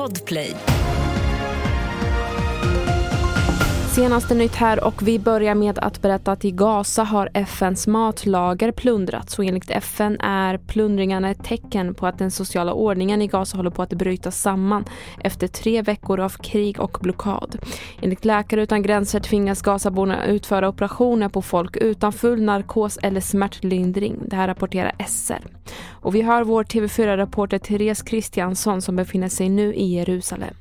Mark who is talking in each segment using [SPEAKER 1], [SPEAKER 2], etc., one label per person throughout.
[SPEAKER 1] Podplay.
[SPEAKER 2] Senaste nytt här och vi börjar med att berätta att i Gaza har FNs matlager plundrats och enligt FN är plundringarna ett tecken på att den sociala ordningen i Gaza håller på att bryta samman efter tre veckor av krig och blockad. Enligt Läkare utan gränser tvingas Gazaborna utföra operationer på folk utan full narkos eller smärtlindring. Det här rapporterar SR. Och vi har vår TV4-reporter Therese Kristiansson som befinner sig nu i Jerusalem.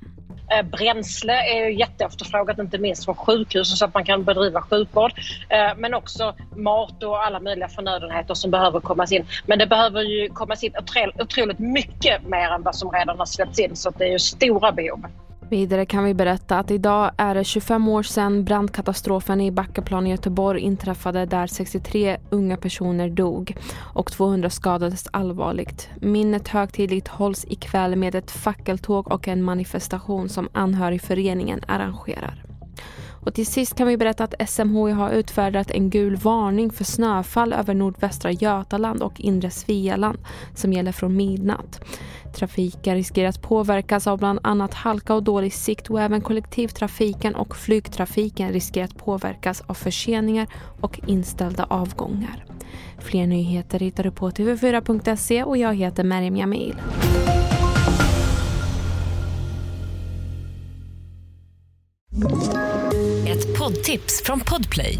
[SPEAKER 3] Eh, bränsle är jätteefterfrågat, inte minst från sjukhusen så att man kan bedriva sjukvård. Eh, men också mat och alla möjliga förnödenheter som behöver komma in. Men det behöver ju komma in otroligt mycket mer än vad som redan har släppts in så det är ju stora behov.
[SPEAKER 2] Vidare kan vi berätta att idag är det 25 år sedan brandkatastrofen i Backaplan i Göteborg inträffade där 63 unga personer dog och 200 skadades allvarligt. Minnet högtidligt hålls ikväll med ett fackeltåg och en manifestation som anhörigföreningen arrangerar. Och till sist kan vi berätta att SMHI har utfärdat en gul varning för snöfall över nordvästra Götaland och inre Svealand som gäller från midnatt. Trafiken riskerar att påverkas av bland annat halka och dålig sikt och även kollektivtrafiken och flygtrafiken riskerar att påverkas av förseningar och inställda avgångar. Fler nyheter hittar du på tv4.se och jag heter Merim Jamil.
[SPEAKER 1] Ett poddtips från Podplay.